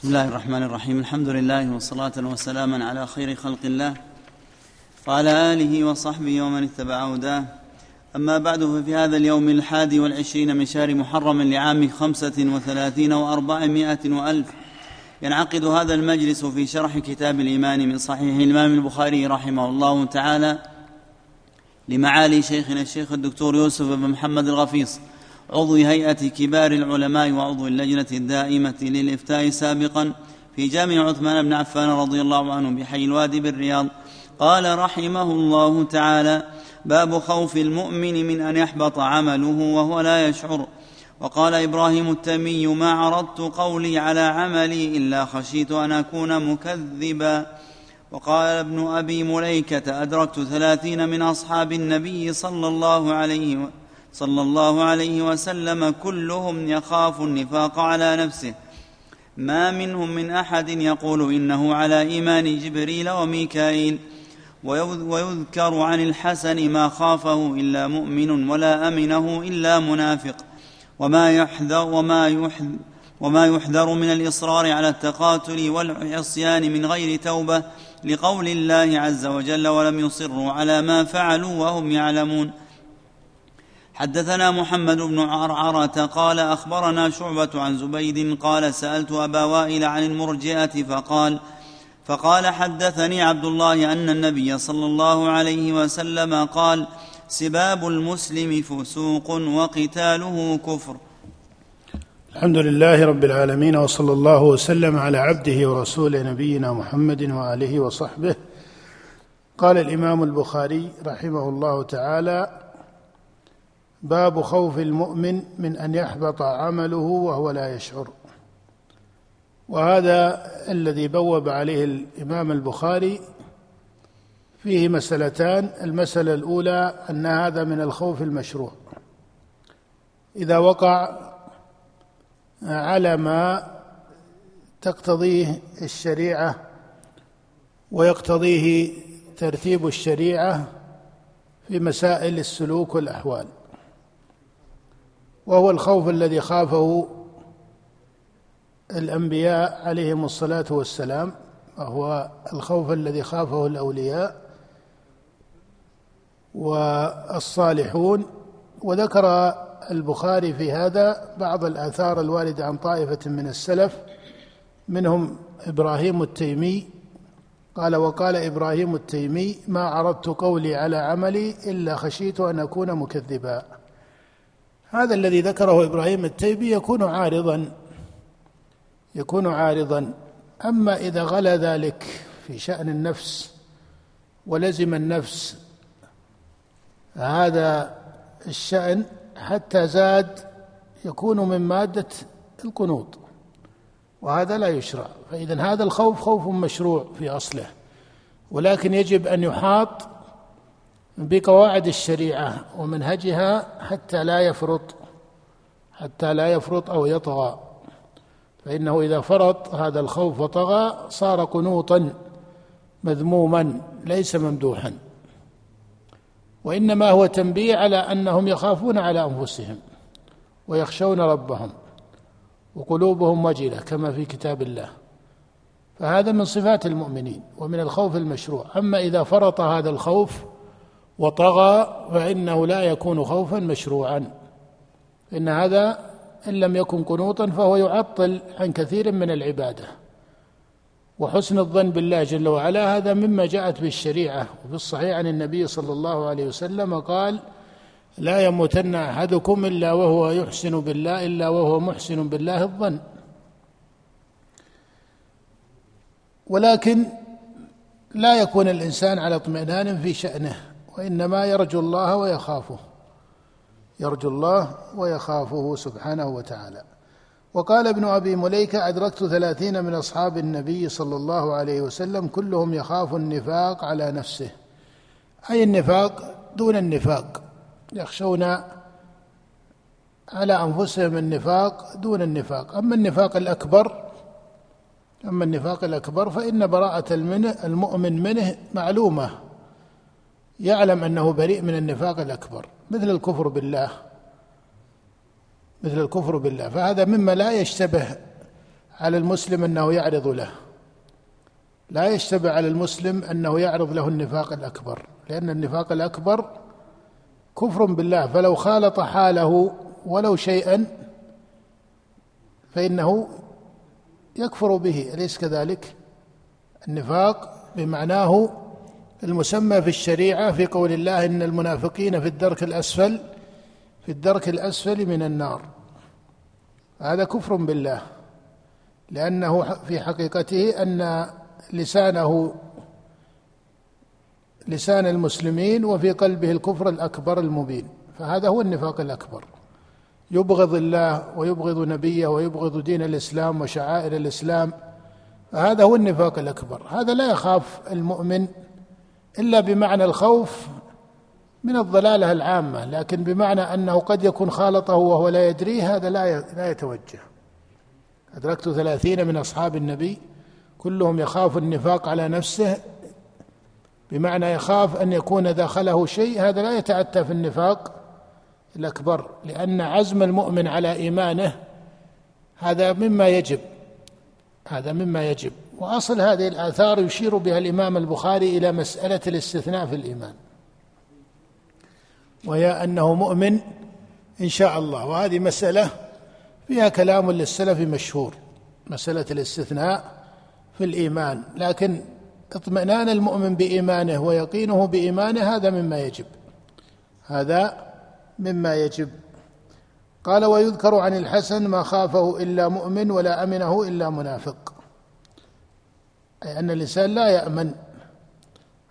بسم الله الرحمن الرحيم. الحمد لله وصلاة وسلاما على خير خلق الله وعلى آله وصحبه ومن اتبع هداه. أما بعد ففي هذا اليوم الحادي والعشرين من شهر محرم لعام خمسة وثلاثين وأربعمائة وألف ينعقد هذا المجلس في شرح كتاب الإيمان من صحيح الإمام البخاري رحمه الله تعالى لمعالي شيخنا الشيخ الدكتور يوسف بن محمد الغفيص. عضو هيئة كبار العلماء وعضو اللجنة الدائمة للإفتاء سابقا في جامع عثمان بن عفان رضي الله عنه بحي الوادي بالرياض. قال رحمه الله تعالى باب خوف المؤمن من أن يحبط عمله وهو لا يشعر وقال إبراهيم التمي ما عرضت قولي على عملي إلا خشيت أن أكون مكذبا وقال ابن أبي مليكة أدركت ثلاثين من أصحاب النبي صلى الله عليه وسلم صلى الله عليه وسلم كلهم يخاف النفاق على نفسه. ما منهم من أحد يقول إنه على إيمان جبريل وميكائيل. ويذكر عن الحسن ما خافه إلا مؤمن ولا أمنه إلا منافق. وما يحذر وما يحذر وما يحذر من الإصرار على التقاتل والعصيان من غير توبة لقول الله عز وجل ولم يصروا على ما فعلوا وهم يعلمون. حدثنا محمد بن عرعرة قال أخبرنا شعبة عن زبيد قال سألت أبا وائل عن المرجئة فقال فقال حدثني عبد الله أن النبي صلى الله عليه وسلم قال سباب المسلم فسوق وقتاله كفر. الحمد لله رب العالمين وصلى الله وسلم على عبده ورسوله نبينا محمد وآله وصحبه. قال الإمام البخاري رحمه الله تعالى باب خوف المؤمن من أن يحبط عمله وهو لا يشعر. وهذا الذي بوب عليه الإمام البخاري فيه مسألتان. المسألة الأولى أن هذا من الخوف المشروع. إذا وقع على ما تقتضيه الشريعة ويقتضيه ترتيب الشريعة في مسائل السلوك والأحوال. وهو الخوف الذي خافه الأنبياء عليهم الصلاة والسلام وهو الخوف الذي خافه الأولياء والصالحون. وذكر البخاري في هذا بعض الآثار الواردة عن طائفة من السلف منهم إبراهيم التيمي. قال وقال إبراهيم التيمي ما عرضت قولي على عملي إلا خشيت أن أكون مكذبا. هذا الذي ذكره إبراهيم التيمي يكون عارضا يكون عارضا. أما إذا غلا ذلك في شأن النفس ولزم النفس هذا الشأن حتى زاد يكون من مادة القنوط وهذا لا يشرع. فاذا هذا الخوف خوف مشروع في أصله ولكن يجب أن يحاط بقواعد الشريعة ومنهجها حتى لا يفرط حتى لا يفرط أو يطغى. فإنه إذا فرط هذا الخوف وطغى صار قنوطا مذموما ليس ممدوحا. وإنما هو تنبيه على أنهم يخافون على أنفسهم ويخشون ربهم وقلوبهم وجلة كما في كتاب الله. فهذا من صفات المؤمنين ومن الخوف المشروع. أما إذا فرط هذا الخوف وطغى فإنه لا يكون خوفا مشروعا. إن هذا إن لم يكن قنوطا فهو يعطل عن كثير من العبادة. وحسن الظن بالله جل وعلا هذا مما جاءت به الشريعة. وفي الصحيح عن النبي صلى الله عليه وسلم قال لا يموتن أحدكم إلا وهو يحسن بالله إلا وهو محسن بالله الظن. ولكن لا يكون الإنسان على اطمئنان في شأنه. وإنما يرجو الله ويخافه. يرجو الله ويخافه سبحانه وتعالى. وقال ابن أبي مليكة أدركت ثلاثين من أصحاب النبي صلى الله عليه وسلم كلهم يخاف النفاق على نفسه. أي النفاق؟ دون النفاق. يخشون على أنفسهم النفاق دون النفاق. أما النفاق الأكبر أما النفاق الأكبر فإن براءة المؤمن منه معلومة. يعلم أنه بريء من النفاق الأكبر مثل الكفر بالله. مثل الكفر بالله. فهذا مما لا يشتبه على المسلم أنه يعرض له. لا يشتبه على المسلم أنه يعرض له النفاق الأكبر. لأن النفاق الأكبر كفر بالله. فلو خالط حاله ولو شيئا فإنه يكفر به. أليس كذلك؟ النفاق بمعناه المسمى في الشريعة في قول الله إن المنافقين في الدرك الأسفل في الدرك الأسفل من النار. هذا كفر بالله لأنه في حقيقته أن لسانه لسان المسلمين وفي قلبه الكفر الأكبر المبين. فهذا هو النفاق الأكبر. يبغض الله ويبغض نبيه ويبغض دين الإسلام وشعائر الإسلام فهذا هو النفاق الأكبر. هذا لا يخاف المؤمن إلا بمعنى الخوف من الضلالة العامة لكن بمعنى أنه قد يكون خالطه وهو لا يدريه هذا لا لا يتوجه. أدركت ثلاثين من أصحاب النبي كلهم يخاف النفاق على نفسه بمعنى يخاف أن يكون داخله شيء هذا لا يتاتى في النفاق الأكبر لأن عزم المؤمن على إيمانه هذا مما يجب هذا مما يجب. وأصل هذه الآثار يشير بها الإمام البخاري إلى مسألة الاستثناء في الإيمان. وهي أنه مؤمن إن شاء الله. وهذه مسألة فيها كلام للسلف مشهور مسألة الاستثناء في الإيمان. لكن اطمئنان المؤمن بإيمانه ويقينه بإيمانه هذا مما يجب. هذا مما يجب. قال ويذكر عن الحسن ما خافه إلا مؤمن ولا أمنه إلا منافق. أي أن الإنسان لا يأمن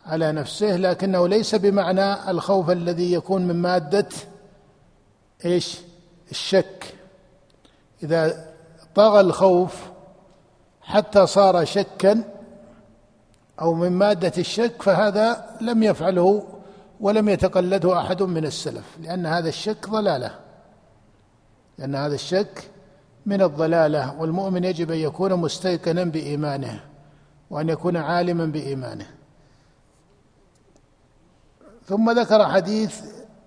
على نفسه لكنه ليس بمعنى الخوف الذي يكون من مادة إيش؟ الشك. إذا طغى الخوف حتى صار شكا أو من مادة الشك فهذا لم يفعله ولم يتقلده أحد من السلف لأن هذا الشك ضلالة. لأن هذا الشك من الضلالة والمؤمن يجب أن يكون مستيقنا بإيمانه. وأن يكون عالما بإيمانه. ثم ذكر حديث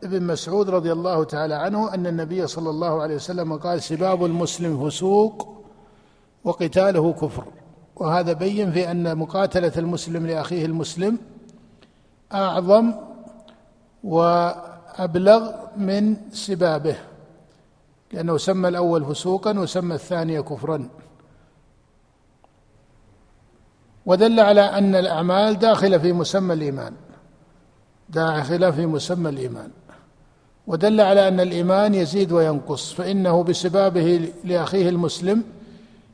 ابن مسعود رضي الله تعالى عنه أن النبي صلى الله عليه وسلم قال سباب المسلم فسوق وقتاله كفر. وهذا بين في أن مقاتلة المسلم لأخيه المسلم أعظم وأبلغ من سبابه لأنه سمى الأول فسوقا وسمى الثاني كفرا. ودل على أن الأعمال داخلة في مسمى الإيمان. داخلة في مسمى الإيمان. ودل على أن الإيمان يزيد وينقص فإنه بسبابه لأخيه المسلم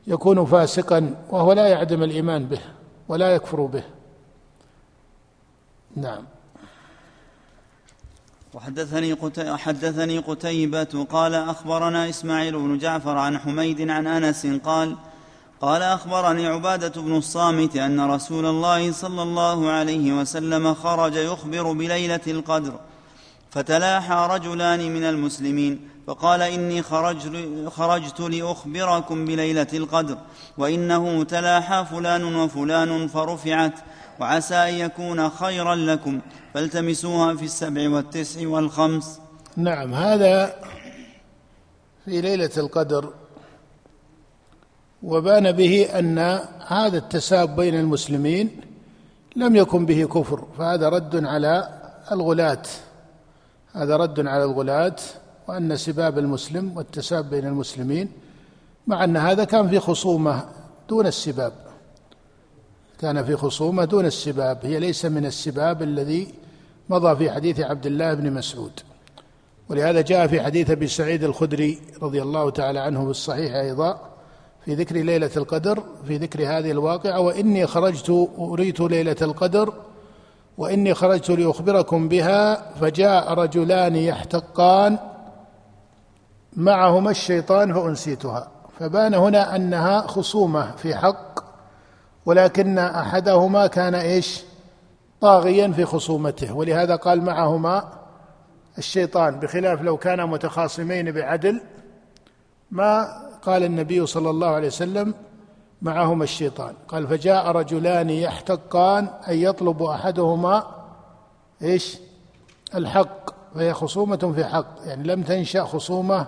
يكون فاسقا وهو لا يعدم الإيمان به ولا يكفر به. نعم. وحدثني حدثني قتيبة قال أخبرنا إسماعيل بن جعفر عن حميد عن أنس قال قال أخبرني عبادة بن الصامت أن رسول الله صلى الله عليه وسلم خرج يخبر بليلة القدر فتلاحى رجلان من المسلمين فقال إني خرجت لأخبركم بليلة القدر وإنه تلاحى فلان وفلان فرفعت وعسى أن يكون خيرا لكم فالتمسوها في السبع والتسع والخمس. نعم هذا في ليلة القدر وبان به أن هذا التساب بين المسلمين لم يكن به كفر فهذا رد على الغلاة. هذا رد على الغلاة وأن سباب المسلم والتساب بين المسلمين مع أن هذا كان في خصومة دون السباب. كان في خصومة دون السباب هي ليس من السباب الذي مضى في حديث عبد الله بن مسعود. ولهذا جاء في حديث أبي سعيد الخدري رضي الله تعالى عنه في الصحيح أيضا في ذكر ليلة القدر في ذكر هذه الواقعة وإني خرجت أريت ليلة القدر وإني خرجت لأخبركم بها فجاء رجلان يحتقان معهما الشيطان فأنسيتها. فبان هنا أنها خصومة في حق ولكن أحدهما كان إيش؟ طاغيا في خصومته ولهذا قال معهما الشيطان بخلاف لو كانا متخاصمين بعدل ما قال النبي صلى الله عليه وسلم معهما الشيطان. قال فجاء رجلان يحتقان أي يطلب أحدهما إيش؟ الحق فهي خصومة في حق يعني لم تنشأ خصومة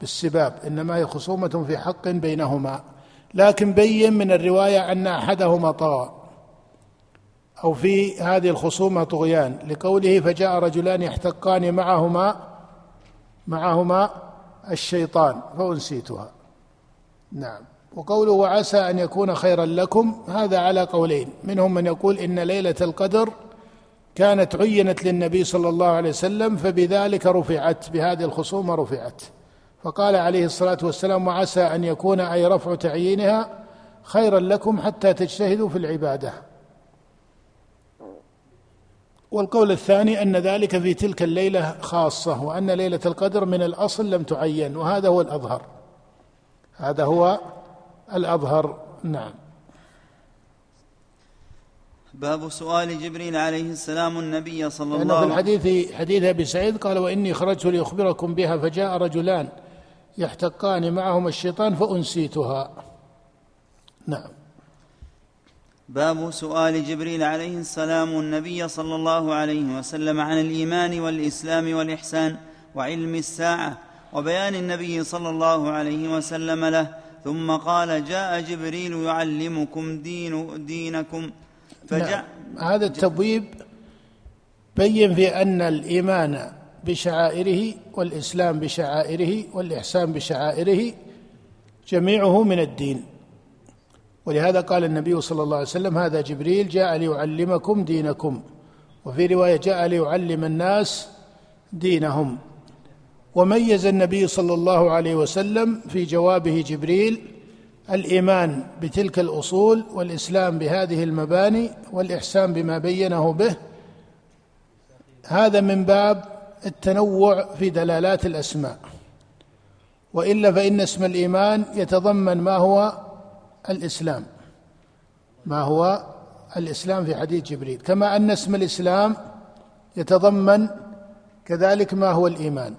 بالسباب إنما هي خصومة في حق بينهما. لكن بين من الرواية أن أحدهما طغى أو في هذه الخصومة طغيان. لقوله فجاء رجلان يحتقان معهما معهما الشيطان فأنسيتها. نعم. وقوله وعسى أن يكون خيرا لكم هذا على قولين. منهم من يقول إن ليلة القدر كانت عينت للنبي صلى الله عليه وسلم فبذلك رفعت بهذه الخصومة رفعت. فقال عليه الصلاة والسلام وعسى أن يكون أي رفع تعيينها خيرا لكم حتى تجتهدوا في العبادة. والقول الثاني أن ذلك في تلك الليلة خاصة وأن ليلة القدر من الأصل لم تعين وهذا هو الأظهر. هذا هو الأظهر. نعم. باب سؤال جبريل عليه السلام النبي صلى الله عليه وسلم في الحديث حديث أبي سعيد قال وإني خرجت لأخبركم بها فجاء رجلان يحتقان معهما الشيطان فأنسيتها. نعم. باب سؤال جبريل عليه السلام النبي صلى الله عليه وسلم عن الإيمان والإسلام والإحسان وعلم الساعة وبيان النبي صلى الله عليه وسلم له ثم قال جاء جبريل يعلمكم دين دينكم. فجاء نعم. هذا التبويب بين في أن الإيمان بشعائره والإسلام بشعائره والإحسان بشعائره جميعه من الدين. ولهذا قال النبي صلى الله عليه وسلم هذا جبريل جاء ليعلمكم دينكم. وفي رواية جاء ليعلم الناس دينهم. وميز النبي صلى الله عليه وسلم في جوابه جبريل الإيمان بتلك الأصول والإسلام بهذه المباني والإحسان بما بينه به. هذا من باب التنوع في دلالات الأسماء. وإلا فإن اسم الإيمان يتضمن ما هو الإسلام. ما هو الإسلام في حديث جبريل. كما أن اسم الإسلام يتضمن كذلك ما هو الإيمان.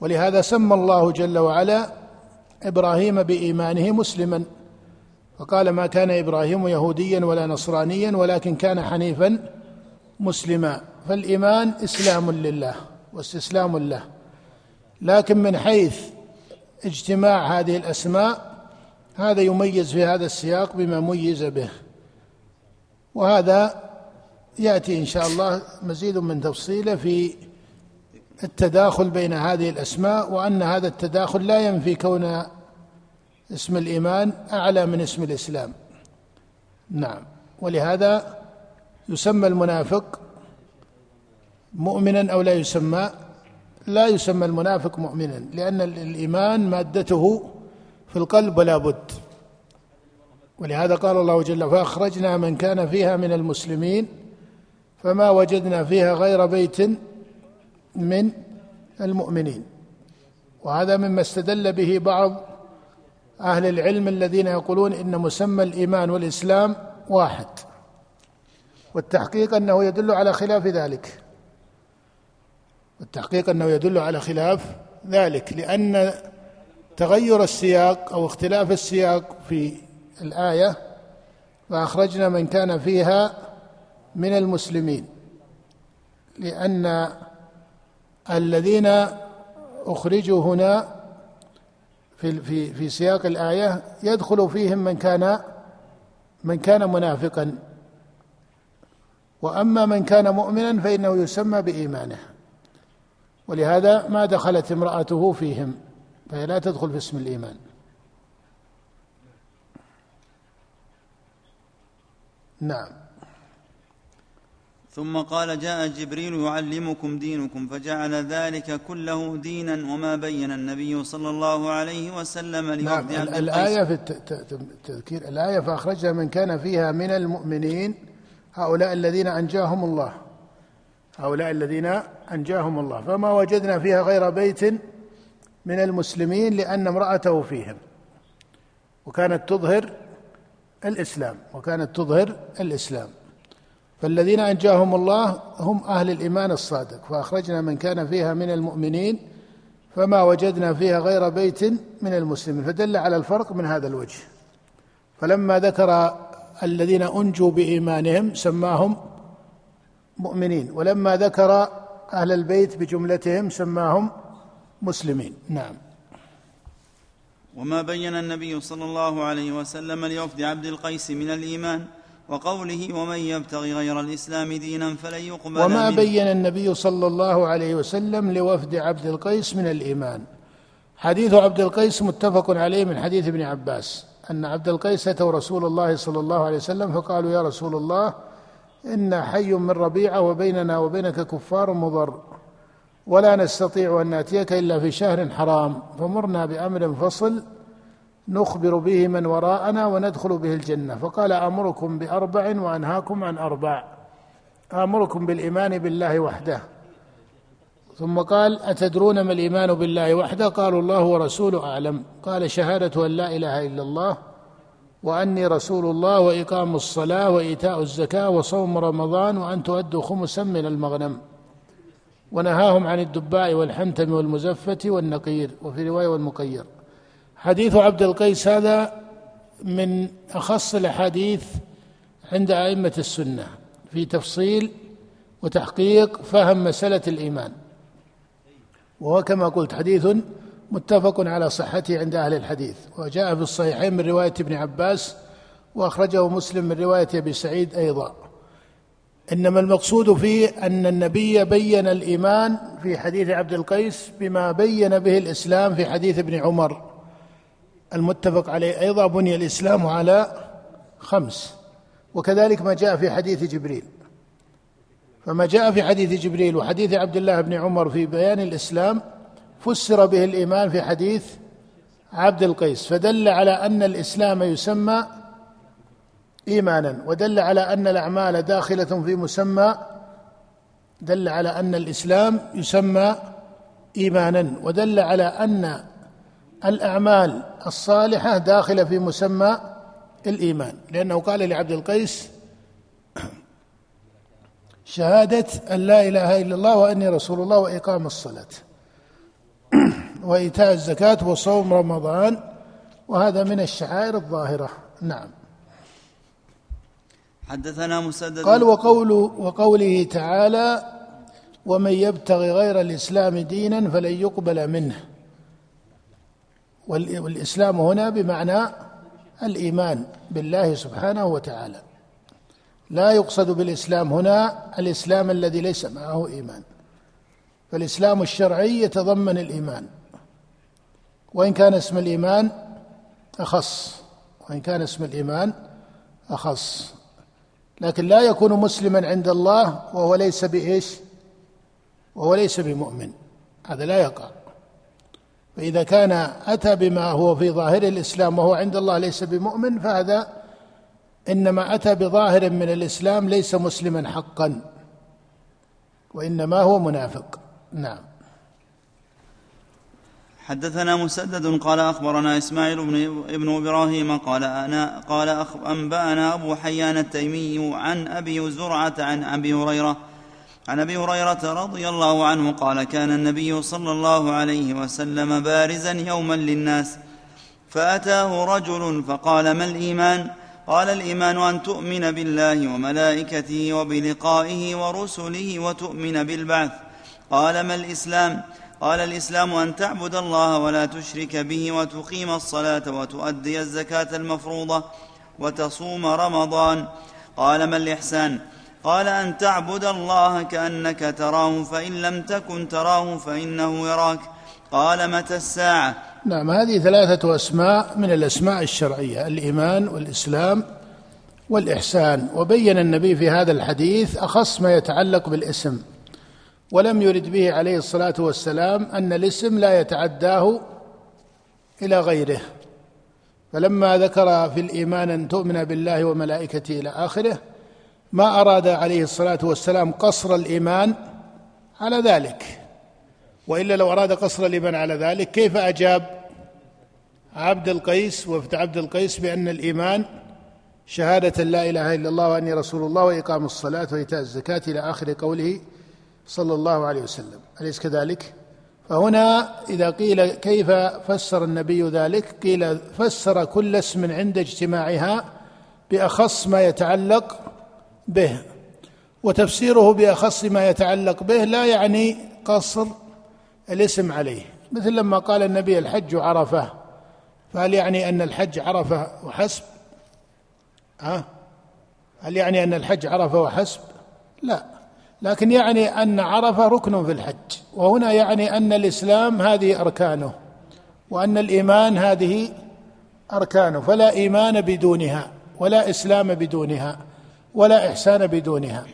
ولهذا سمى الله جل وعلا إبراهيم بإيمانه مسلما. فقال ما كان إبراهيم يهوديا ولا نصرانيا ولكن كان حنيفا مسلما. فالإيمان إسلام لله واستسلام له. لكن من حيث اجتماع هذه الأسماء هذا يميز في هذا السياق بما ميز به. وهذا يأتي إن شاء الله مزيد من تفصيله في التداخل بين هذه الأسماء وأن هذا التداخل لا ينفي كون اسم الإيمان أعلى من اسم الإسلام. نعم. ولهذا يسمى المنافق مؤمنا أو لا يسمى لا يسمى المنافق مؤمنا لأن الإيمان مادته في القلب ولا بد. ولهذا قال الله جل فأخرجنا من كان فيها من المسلمين فما وجدنا فيها غير بيت من المؤمنين. وهذا مما استدل به بعض أهل العلم الذين يقولون إن مسمى الإيمان والإسلام واحد. والتحقيق أنه يدل على خلاف ذلك. والتحقيق أنه يدل على خلاف ذلك لأن تغير السياق أو اختلاف السياق في الآية فأخرجنا من كان فيها من المسلمين لأن الذين أخرجوا هنا في في في سياق الآية يدخل فيهم من كان من كان منافقا. وأما من كان مؤمنا فإنه يسمى بإيمانه. ولهذا ما دخلت امرأته فيهم فهي لا تدخل في اسم الإيمان. نعم. ثم قال جاء جبريل يعلمكم دينكم فجعل ذلك كله دينا وما بين النبي صلى الله عليه وسلم لوفد نعم الآية في التذكير الآية فأخرجنا من كان فيها من المؤمنين هؤلاء الذين أنجاهم الله. هؤلاء الذين أنجاهم الله. فما وجدنا فيها غير بيت من المسلمين لأن امرأته فيهم. وكانت تظهر الإسلام وكانت تظهر الإسلام. فالذين أنجاهم الله هم أهل الإيمان الصادق فأخرجنا من كان فيها من المؤمنين فما وجدنا فيها غير بيت من المسلمين فدل على الفرق من هذا الوجه. فلما ذكر الذين أنجوا بإيمانهم سماهم مؤمنين ولما ذكر أهل البيت بجملتهم سماهم مسلمين. نعم. وما بين النبي صلى الله عليه وسلم لوفد عبد القيس من الإيمان؟ وقوله ومن يبتغي غير الإسلام دينا فلن يقبل وما منه. بين النبي صلى الله عليه وسلم لوفد عبد القيس من الإيمان. حديث عبد القيس متفق عليه من حديث ابن عباس. أن عبد القيس أتوا رسول الله صلى الله عليه وسلم فقالوا يا رسول الله إن حي من ربيعة وبيننا وبينك كفار مضر. ولا نستطيع أن نأتيك إلا في شهر حرام. فمرنا بأمر فصل نخبر به من وراءنا وندخل به الجنة. فقال أمركم بأربع وأنهاكم عن أربع. آمركم بالإيمان بالله وحده. ثم قال أتدرون ما الإيمان بالله وحده؟ قالوا الله ورسوله أعلم. قال شهادة أن لا إله إلا الله وأني رسول الله وإقام الصلاة وإيتاء الزكاة وصوم رمضان وأن تؤدوا خمسا من المغنم. ونهاهم عن الدباء والحنتم والمزفة والنقير. وفي رواية والمقير. حديث عبد القيس هذا من أخص الأحاديث عند أئمة السنة في تفصيل وتحقيق فهم مسألة الإيمان. وهو كما قلت حديث متفق على صحته عند أهل الحديث وجاء في الصحيحين من رواية ابن عباس وأخرجه مسلم من رواية أبي سعيد أيضا. إنما المقصود فيه أن النبي بين الإيمان في حديث عبد القيس بما بين به الإسلام في حديث ابن عمر. المتفق عليه أيضا بني الإسلام على خمس. وكذلك ما جاء في حديث جبريل. فما جاء في حديث جبريل وحديث عبد الله بن عمر في بيان الإسلام فسر به الإيمان في حديث عبد القيس. فدل على أن الإسلام يسمى إيمانا ودل على أن الأعمال داخلة في مسمى دل على أن الإسلام يسمى إيمانا ودل على أن الأعمال الصالحة داخلة في مسمى الإيمان. لأنه قال لعبد القيس شهادة أن لا إله إلا الله وأني رسول الله وإقام الصلاة. وإيتاء الزكاة وصوم رمضان وهذا من الشعائر الظاهرة. نعم. حدثنا مسدد. قال وقول وقوله تعالى ومن يبتغي غير الإسلام دينا فلن يقبل منه. والإسلام هنا بمعنى الإيمان بالله سبحانه وتعالى. لا يقصد بالإسلام هنا الإسلام الذي ليس معه إيمان فالإسلام الشرعي يتضمن الإيمان. وإن كان اسم الإيمان أخص وإن كان اسم الإيمان أخص. لكن لا يكون مسلما عند الله وهو ليس بإيش؟ وهو ليس بمؤمن. هذا لا يقع. فإذا كان أتى بما هو في ظاهر الإسلام وهو عند الله ليس بمؤمن فهذا إنما أتى بظاهر من الإسلام ليس مسلما حقا وإنما هو منافق. نعم. حدثنا مسدد قال أخبرنا إسماعيل بن ابن إبراهيم قال أنا قال أخ أنبأنا أبو حيان التيمي عن أبي زرعة عن أبي هريرة عن أبي هريرة رضي الله عنه قال كان النبي صلى الله عليه وسلم بارزا يوما للناس فأتاه رجل فقال ما الإيمان؟ قال الإيمان أن تؤمن بالله وملائكته وبلقائه ورسله وتؤمن بالبعث. قال ما الإسلام؟ قال الإسلام أن تعبد الله ولا تشرك به وتقيم الصلاة وتؤدي الزكاة المفروضة وتصوم رمضان. قال ما الإحسان؟ قال أن تعبد الله كأنك تراه فإن لم تكن تراه فإنه يراك. قال متى الساعة؟ نعم هذه ثلاثة أسماء من الأسماء الشرعية الإيمان والإسلام والإحسان. وبين النبي في هذا الحديث أخص ما يتعلق بالاسم ولم يرد به عليه الصلاة والسلام أن الاسم لا يتعداه إلى غيره. فلما ذكر في الإيمان أن تؤمن بالله وملائكته إلى آخره ما أراد عليه الصلاة والسلام قصر الإيمان على ذلك. وإلا لو أراد قصر الإيمان على ذلك كيف أجاب عبد القيس وفد عبد القيس بأن الإيمان شهادة لا إله إلا الله وأني رسول الله وإقام الصلاة وإيتاء الزكاة إلى آخر قوله صلى الله عليه وسلم. أليس كذلك؟ فهنا إذا قيل كيف فسر النبي ذلك قيل فسر كل اسم عند اجتماعها بأخص ما يتعلق به. وتفسيره بأخص ما يتعلق به لا يعني قصر الاسم عليه. مثل لما قال النبي الحج عرفة. فهل يعني أن الحج عرفة وحسب؟ ها؟ هل يعني أن الحج عرفة وحسب؟ لا. لكن يعني أن عرفة ركن في الحج. وهنا يعني أن الإسلام هذه أركانه. وأن الإيمان هذه أركانه. فلا إيمان بدونها ولا إسلام بدونها. ولا إحسان بدونها.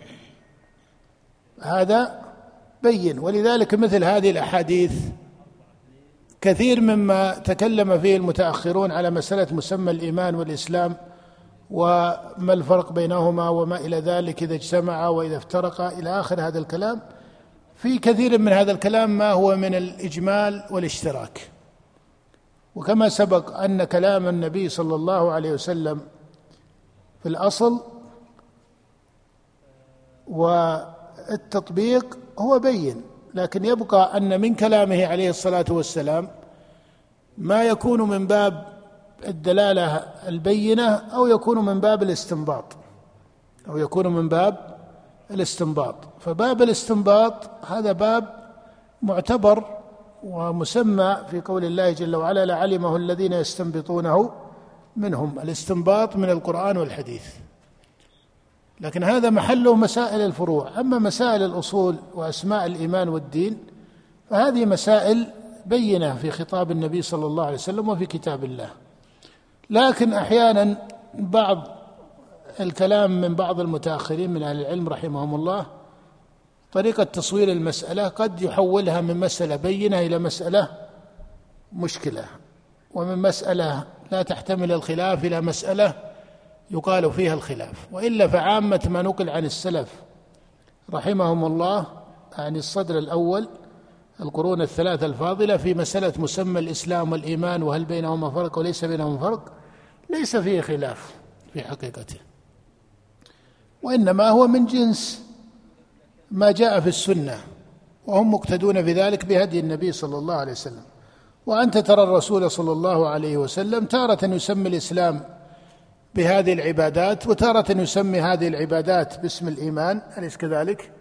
هذا بين. ولذلك مثل هذه الأحاديث كثير مما تكلم فيه المتأخرون على مسألة مسمى الإيمان والإسلام وما الفرق بينهما وما إلى ذلك إذا اجتمعا وإذا افترقا إلى آخر هذا الكلام. في كثير من هذا الكلام ما هو من الإجمال والاشتراك. وكما سبق أن كلام النبي صلى الله عليه وسلم في الأصل والتطبيق هو بين لكن يبقى أن من كلامه عليه الصلاة والسلام ما يكون من باب الدلالة البينة أو يكون من باب الاستنباط أو يكون من باب الاستنباط. فباب الاستنباط هذا باب معتبر ومسمى في قول الله جل وعلا لعلمه الذين يستنبطونه منهم. الاستنباط من القرآن والحديث. لكن هذا محله مسائل الفروع. أما مسائل الأصول وأسماء الإيمان والدين فهذه مسائل بينة في خطاب النبي صلى الله عليه وسلم وفي كتاب الله. لكن أحيانا بعض الكلام من بعض المتأخرين من أهل العلم رحمهم الله طريقة تصوير المسألة قد يحولها من مسألة بينة إلى مسألة مشكلة ومن مسألة لا تحتمل الخلاف إلى مسألة يقال فيها الخلاف وإلا فعامة ما نقل عن السلف رحمهم الله عن الصدر الأول القرون الثلاثة الفاضلة في مسألة مسمى الإسلام والإيمان وهل بينهما فرق وليس بينهما فرق ليس فيه خلاف في حقيقته. وإنما هو من جنس ما جاء في السنة وهم مقتدون في ذلك بهدي النبي صلى الله عليه وسلم. وأنت ترى الرسول صلى الله عليه وسلم تارة يسمي الإسلام بهذه العبادات وتارة يسمي هذه العبادات باسم الإيمان أليس كذلك؟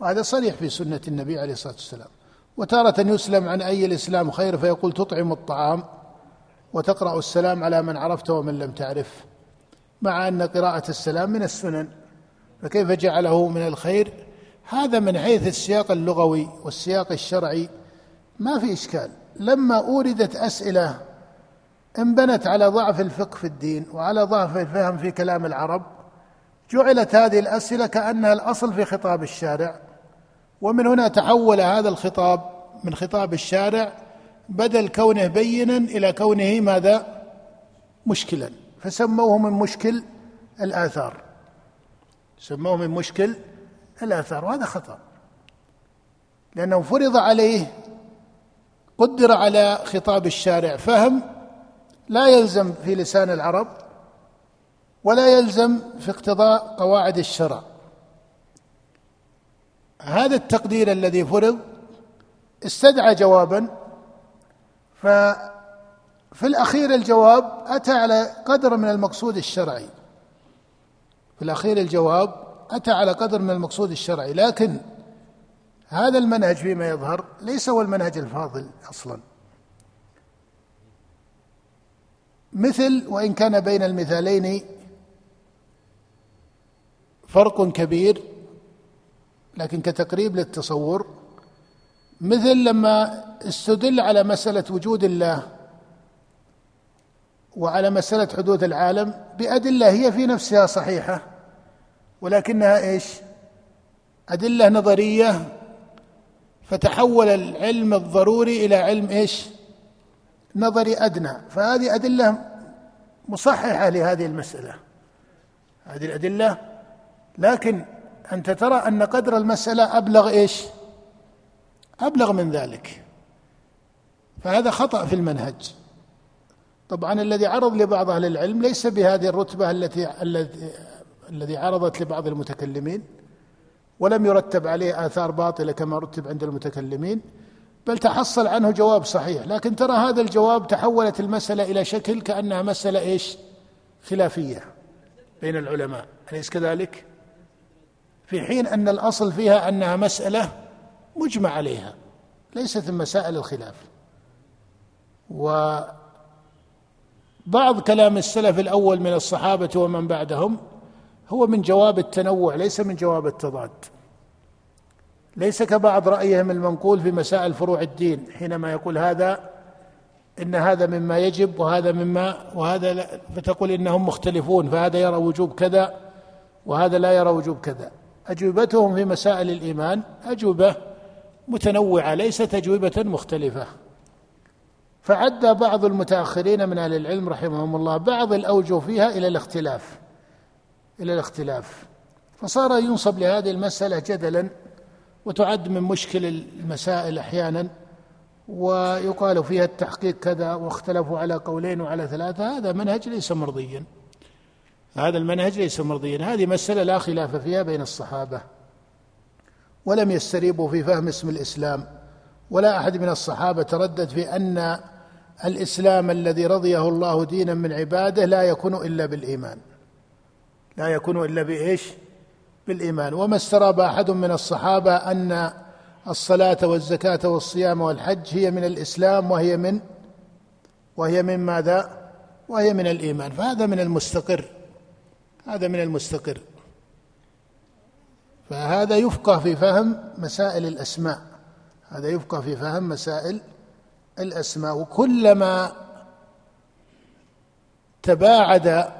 وهذا صريح في سنة النبي عليه الصلاة والسلام. وتارة يسلم عن أي الإسلام خير فيقول تطعم الطعام وتقرأ السلام على من عرفت ومن لم تعرف مع أن قراءة السلام من السنن. فكيف جعله من الخير؟ هذا من حيث السياق اللغوي والسياق الشرعي. ما في إشكال. لما أوردت أسئلة انبنت على ضعف الفقه في الدين وعلى ضعف الفهم في كلام العرب. جعلت هذه الأسئلة كأنها الأصل في خطاب الشارع. ومن هنا تحول هذا الخطاب من خطاب الشارع بدل كونه بينا إلى كونه ماذا؟ مشكلا. فسموه من مشكل الآثار. سموه من مشكل الآثار وهذا خطأ. لأنه فرض عليه قدر على خطاب الشارع فهم لا يلزم في لسان العرب ولا يلزم في اقتضاء قواعد الشرع. هذا التقدير الذي فرض استدعى جوابا ففي الأخير الجواب أتى على قدر من المقصود الشرعي. في الأخير الجواب أتى على قدر من المقصود الشرعي لكن هذا المنهج فيما يظهر ليس هو المنهج الفاضل أصلا. مثل وإن كان بين المثالين فرق كبير لكن كتقريب للتصور. مثل لما استدل على مسألة وجود الله وعلى مسألة حدوث العالم بأدلة هي في نفسها صحيحة ولكنها إيش؟ أدلة نظرية فتحول العلم الضروري إلى علم إيش؟ نظري أدنى فهذه أدلة مصححة لهذه المسألة. هذه الأدلة لكن أنت ترى أن قدر المسألة أبلغ إيش؟ أبلغ من ذلك. فهذا خطأ في المنهج. طبعا الذي عرض لبعض أهل العلم ليس بهذه الرتبة التي الذي عرضت لبعض المتكلمين ولم يرتب عليه آثار باطلة كما رتب عند المتكلمين. بل تحصل عنه جواب صحيح. لكن ترى هذا الجواب تحولت المسألة إلى شكل كأنها مسألة إيش؟ خلافية بين العلماء. أليس كذلك؟ في حين أن الأصل فيها أنها مسألة مجمع عليها ليست من مسائل الخلاف. بعض كلام السلف الأول من الصحابة ومن بعدهم هو من جواب التنوع ليس من جواب التضاد. ليس كبعض رأيهم المنقول في مسائل فروع الدين حينما يقول هذا إن هذا مما يجب وهذا مما وهذا لا فتقول إنهم مختلفون فهذا يرى وجوب كذا وهذا لا يرى وجوب كذا. أجوبتهم في مسائل الإيمان أجوبة متنوعة ليست أجوبة مختلفة. فعد بعض المتأخرين من أهل العلم رحمهم الله بعض الأوجه فيها إلى الاختلاف إلى الاختلاف. فصار ينصب لهذه المسألة جدلا وتعد من مشكل المسائل أحيانا ويقال فيها التحقيق كذا واختلفوا على قولين وعلى ثلاثة هذا منهج ليس مرضيا. هذا المنهج ليس مرضيا. هذه مسألة لا خلاف فيها بين الصحابة. ولم يستريبوا في فهم اسم الإسلام. ولا أحد من الصحابة تردد في أن الإسلام الذي رضيه الله دينا من عباده لا يكون إلا بالإيمان. لا يكون إلا بإيش؟ بالإيمان. وما استراب أحد من الصحابة أن الصلاة والزكاة والصيام والحج هي من الإسلام وهي من وهي من ماذا؟ وهي من الإيمان. فهذا من المستقر. هذا من المستقر. فهذا يفقه في فهم مسائل الأسماء. هذا يفقه في فهم مسائل الأسماء. وكلما تباعد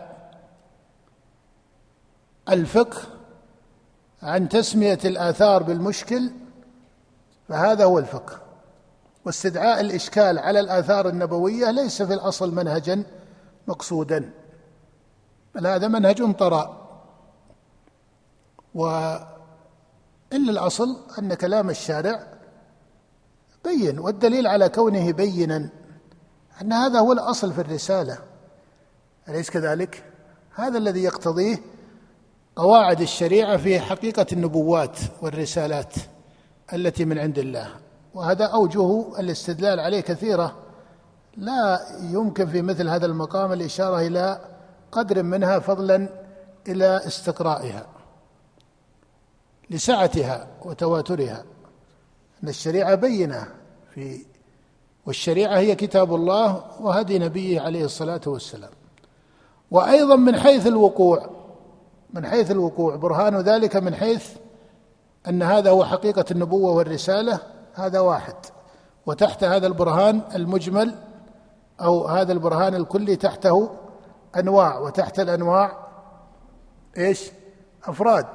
الفقه عن تسمية الآثار بالمشكل فهذا هو الفقه. واستدعاء الإشكال على الآثار النبوية ليس في الأصل منهجا مقصودا بل هذا منهج طرأ وإلا الأصل أن كلام الشارع بين والدليل على كونه بينا أن هذا هو الأصل في الرسالة. أليس كذلك؟ هذا الذي يقتضيه قواعد الشريعة في حقيقة النبوات والرسالات التي من عند الله. وهذا أوجه الاستدلال عليه كثيرة. لا يمكن في مثل هذا المقام الإشارة إلى قدر منها فضلا إلى استقرائها لسعتها وتواترها. أن الشريعة بينة في والشريعة هي كتاب الله وهدي نبيه عليه الصلاة والسلام. وأيضا من حيث الوقوع من حيث الوقوع. برهان ذلك من حيث أن هذا هو حقيقة النبوة والرسالة. هذا واحد. وتحت هذا البرهان المجمل أو هذا البرهان الكلي تحته أنواع وتحت الأنواع إيش؟ أفراد.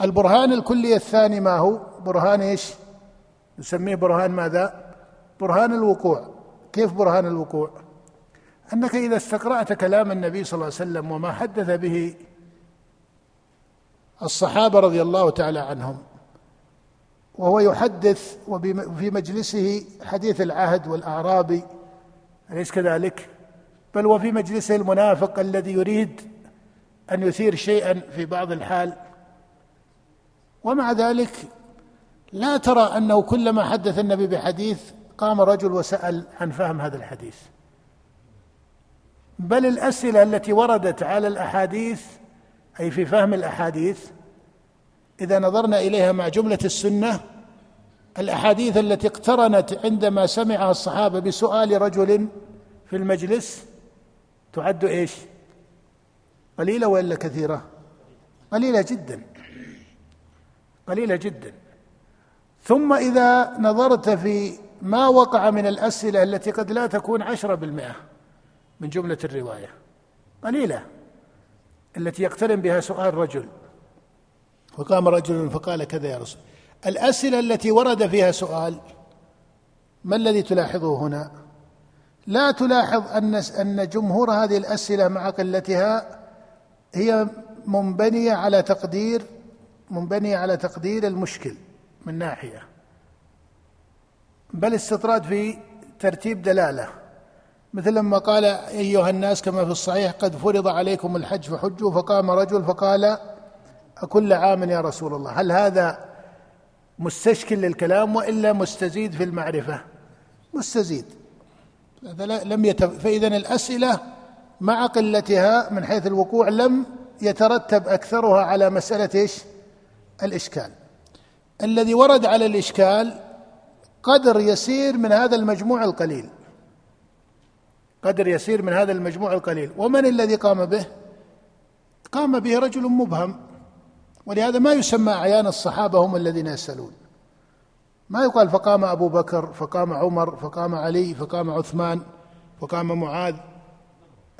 البرهان الكلي الثاني ما هو؟ برهان إيش؟ نسميه برهان ماذا؟ برهان الوقوع. كيف برهان الوقوع؟ أنك إذا استقرأت كلام النبي صلى الله عليه وسلم وما حدث به الصحابة رضي الله تعالى عنهم وهو يحدث وفي مجلسه حديث العهد والاعرابي أليس كذلك؟ بل وفي مجلسه المنافق الذي يريد أن يثير شيئا في بعض الحال ومع ذلك لا ترى أنه كلما حدث النبي بحديث قام رجل وسأل عن فهم هذا الحديث بل الأسئلة التي وردت على الأحاديث أي في فهم الأحاديث إذا نظرنا إليها مع جملة السنة الأحاديث التي اقترنت عندما سمعها الصحابة بسؤال رجل في المجلس تعد إيش؟ قليلة ولا كثيرة؟ قليلة جدا. قليلة جدا. ثم إذا نظرت في ما وقع من الأسئلة التي قد لا تكون عشرة بالمئة من جملة الرواية. قليلة التي يقترن بها سؤال رجل. فقام رجل فقال كذا يا رسول. الأسئلة التي ورد فيها سؤال ما الذي تلاحظه هنا؟ لا تلاحظ أن أن جمهور هذه الأسئلة مع قلتها هي منبنية على تقدير منبنية على تقدير المشكل من ناحية. بل استطراد في ترتيب دلالة. مثل لما قال أيها الناس كما في الصحيح قد فرض عليكم الحج فحجوا فقام رجل فقال أكل عام يا رسول الله؟ هل هذا مستشكل للكلام وإلا مستزيد في المعرفة؟ مستزيد. هذا لم يتف... فاذا الأسئلة مع قلتها من حيث الوقوع لم يترتب أكثرها على مسألة إيش؟ الإشكال. الذي ورد على الإشكال قدر يسير من هذا المجموع القليل. قدر يسير من هذا المجموع القليل. ومن الذي قام به؟ قام به رجل مبهم. ولهذا ما يسمى أعيان الصحابة هم الذين يسألون. ما يقال فقام أبو بكر فقام عمر فقام علي فقام عثمان فقام معاذ.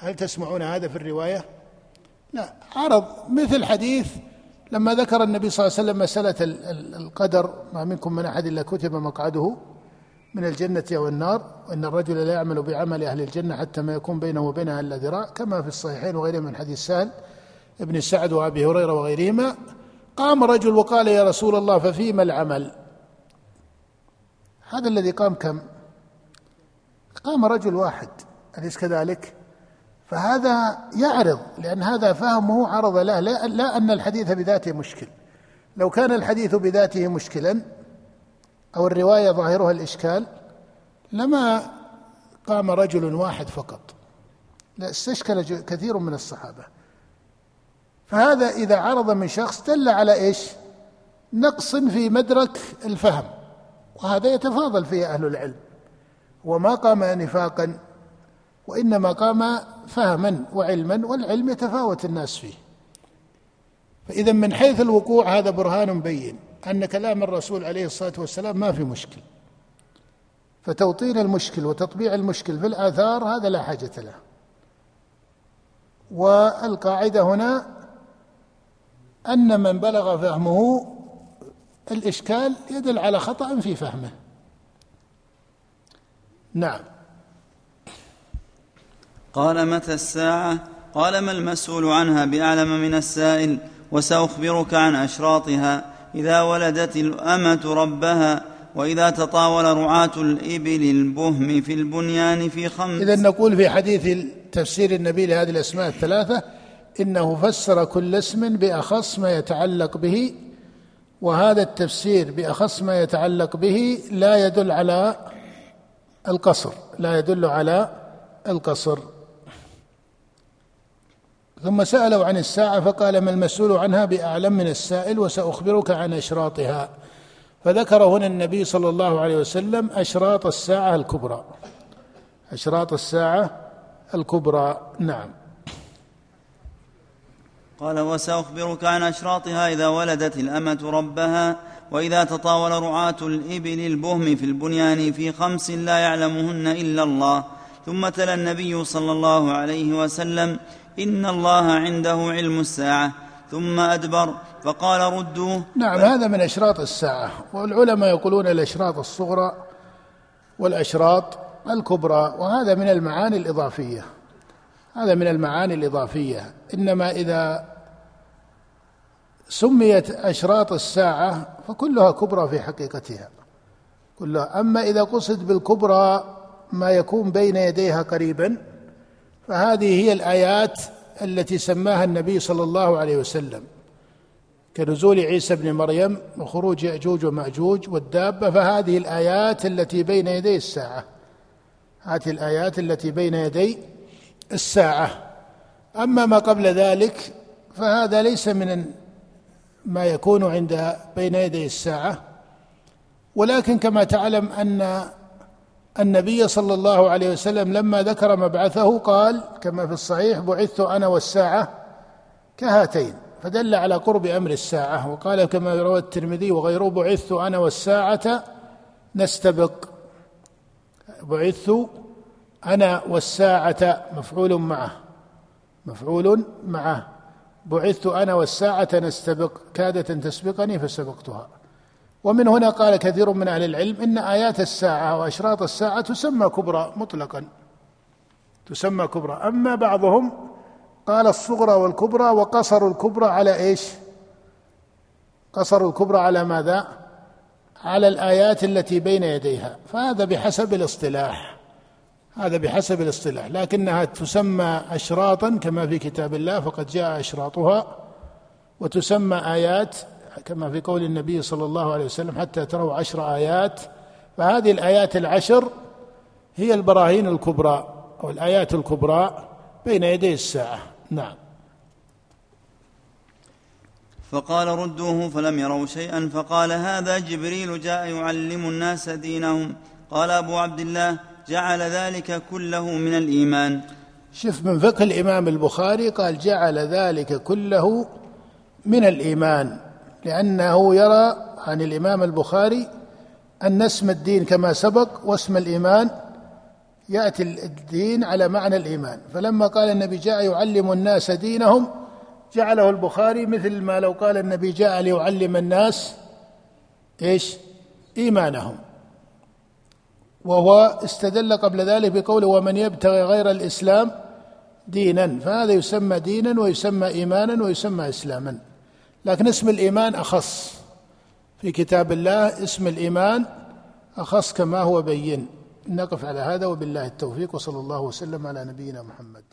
هل تسمعون هذا في الرواية؟ لا. عرض مثل حديث لما ذكر النبي صلى الله عليه وسلم مسألة القدر. ما منكم من أحد إلا كتب مقعده. من الجنة أو النار وإن الرجل لا يعمل بعمل أهل الجنة حتى ما يكون بينه وبينها إلا ذراع كما في الصحيحين وغيرهم من حديث سهل ابن سعد وأبي هريرة وغيرهما. قام رجل وقال يا رسول الله ففيما العمل؟ هذا الذي قام كم؟ قام رجل واحد أليس كذلك؟ فهذا يعرض لأن هذا فهمه عرض له لا, لا أن الحديث بذاته مشكل. لو كان الحديث بذاته مشكلا أو الرواية ظاهرها الإشكال لما قام رجل واحد فقط. لا استشكل كثير من الصحابة. فهذا إذا عرض من شخص دل على إيش؟ نقص في مدرك الفهم. وهذا يتفاضل فيه أهل العلم. وما قام نفاقا وإنما قام فهما وعلما والعلم يتفاوت الناس فيه. فإذا من حيث الوقوع هذا برهان بين. أن كلام الرسول عليه الصلاة والسلام ما في مشكل. فتوطين المشكل وتطبيع المشكل في الآثار هذا لا حاجة له. والقاعدة هنا أن من بلغ فهمه الإشكال يدل على خطأ في فهمه. نعم. قال متى الساعة؟ قال ما المسؤول عنها بأعلم من السائل وسأخبرك عن أشراطها. إذا ولدت الأمة ربها وإذا تطاول رعاة الإبل البهم في البنيان في خمس إذا نقول في حديث تفسير النبي لهذه الأسماء الثلاثة إنه فسر كل اسم بأخص ما يتعلق به وهذا التفسير بأخص ما يتعلق به لا يدل على القصر لا يدل على القصر. ثم سألوا عن الساعة فقال ما المسؤول عنها بأعلم من السائل وسأخبرك عن أشراطها. فذكر هنا النبي صلى الله عليه وسلم أشراط الساعة الكبرى. أشراط الساعة الكبرى نعم. قال وسأخبرك عن أشراطها إذا ولدت الأمة ربها وإذا تطاول رعاة الإبل البهم في البنيان في خمس لا يعلمهن إلا الله. ثم تلا النبي صلى الله عليه وسلم إن الله عنده علم الساعة. ثم أدبر فقال ردوه. نعم هذا من أشراط الساعة. والعلماء يقولون الأشراط الصغرى والأشراط الكبرى وهذا من المعاني الإضافية. هذا من المعاني الإضافية. إنما إذا سميت أشراط الساعة فكلها كبرى في حقيقتها. كلها. أما إذا قصد بالكبرى ما يكون بين يديها قريبا فهذه هي الآيات التي سماها النبي صلى الله عليه وسلم. كنزول عيسى بن مريم وخروج يأجوج ومأجوج والدابة فهذه الآيات التي بين يدي الساعة. هذه الآيات التي بين يدي الساعة. أما ما قبل ذلك فهذا ليس من ما يكون عند بين يدي الساعة. ولكن كما تعلم أن النبي صلى الله عليه وسلم لما ذكر مبعثه قال كما في الصحيح بعثت أنا والساعة كهاتين. فدل على قرب أمر الساعة وقال كما روى الترمذي وغيره بعثت أنا والساعة نستبق. بعثت أنا والساعة مفعول معه مفعول معه. بعثت أنا والساعة نستبق. كادت ان تسبقني فسبقتها. ومن هنا قال كثير من أهل العلم إن آيات الساعة وأشراط الساعة تسمى كبرى مطلقا. تسمى كبرى. أما بعضهم قال الصغرى والكبرى وقصروا الكبرى على إيش؟ قصروا الكبرى على ماذا؟ على الآيات التي بين يديها. فهذا بحسب الاصطلاح. هذا بحسب الاصطلاح. لكنها تسمى اشراطا كما في كتاب الله فقد جاء أشراطها وتسمى آيات كما في قول النبي صلى الله عليه وسلم حتى تروا عشر آيات فهذه الآيات العشر هي البراهين الكبرى أو الآيات الكبرى بين يدي الساعة. نعم. فقال ردوه فلم يروا شيئا فقال هذا جبريل جاء يعلم الناس دينهم. قال أبو عبد الله جعل ذلك كله من الإيمان. شف من فقه الإمام البخاري قال جعل ذلك كله من الإيمان. لأنه يرى عن الإمام البخاري أن اسم الدين كما سبق واسم الإيمان يأتي الدين على معنى الإيمان. فلما قال النبي جاء يعلم الناس دينهم جعله البخاري مثل ما لو قال النبي جاء ليعلم الناس إيش؟ إيمانهم. وهو استدل قبل ذلك بقوله ومن يبتغي غير الإسلام دينا. فهذا يسمى دينا ويسمى إيمانا ويسمى إسلاما. لكن اسم الإيمان أخص. في كتاب الله اسم الإيمان أخص كما هو بين. نقف على هذا وبالله التوفيق وصلى الله وسلم على نبينا محمد.